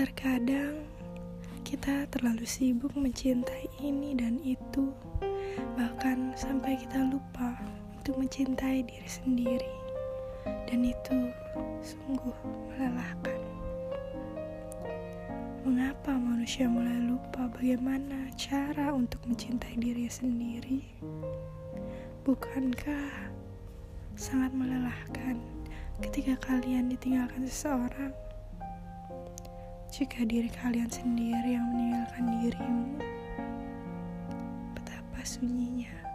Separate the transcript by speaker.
Speaker 1: Terkadang kita terlalu sibuk mencintai ini dan itu, bahkan sampai kita lupa untuk mencintai diri sendiri, dan itu sungguh melelahkan. Mengapa manusia mulai lupa bagaimana cara untuk mencintai diri sendiri? Bukankah sangat melelahkan ketika kalian ditinggalkan seseorang? Jika diri kalian sendiri yang meninggalkan dirimu, betapa sunyinya.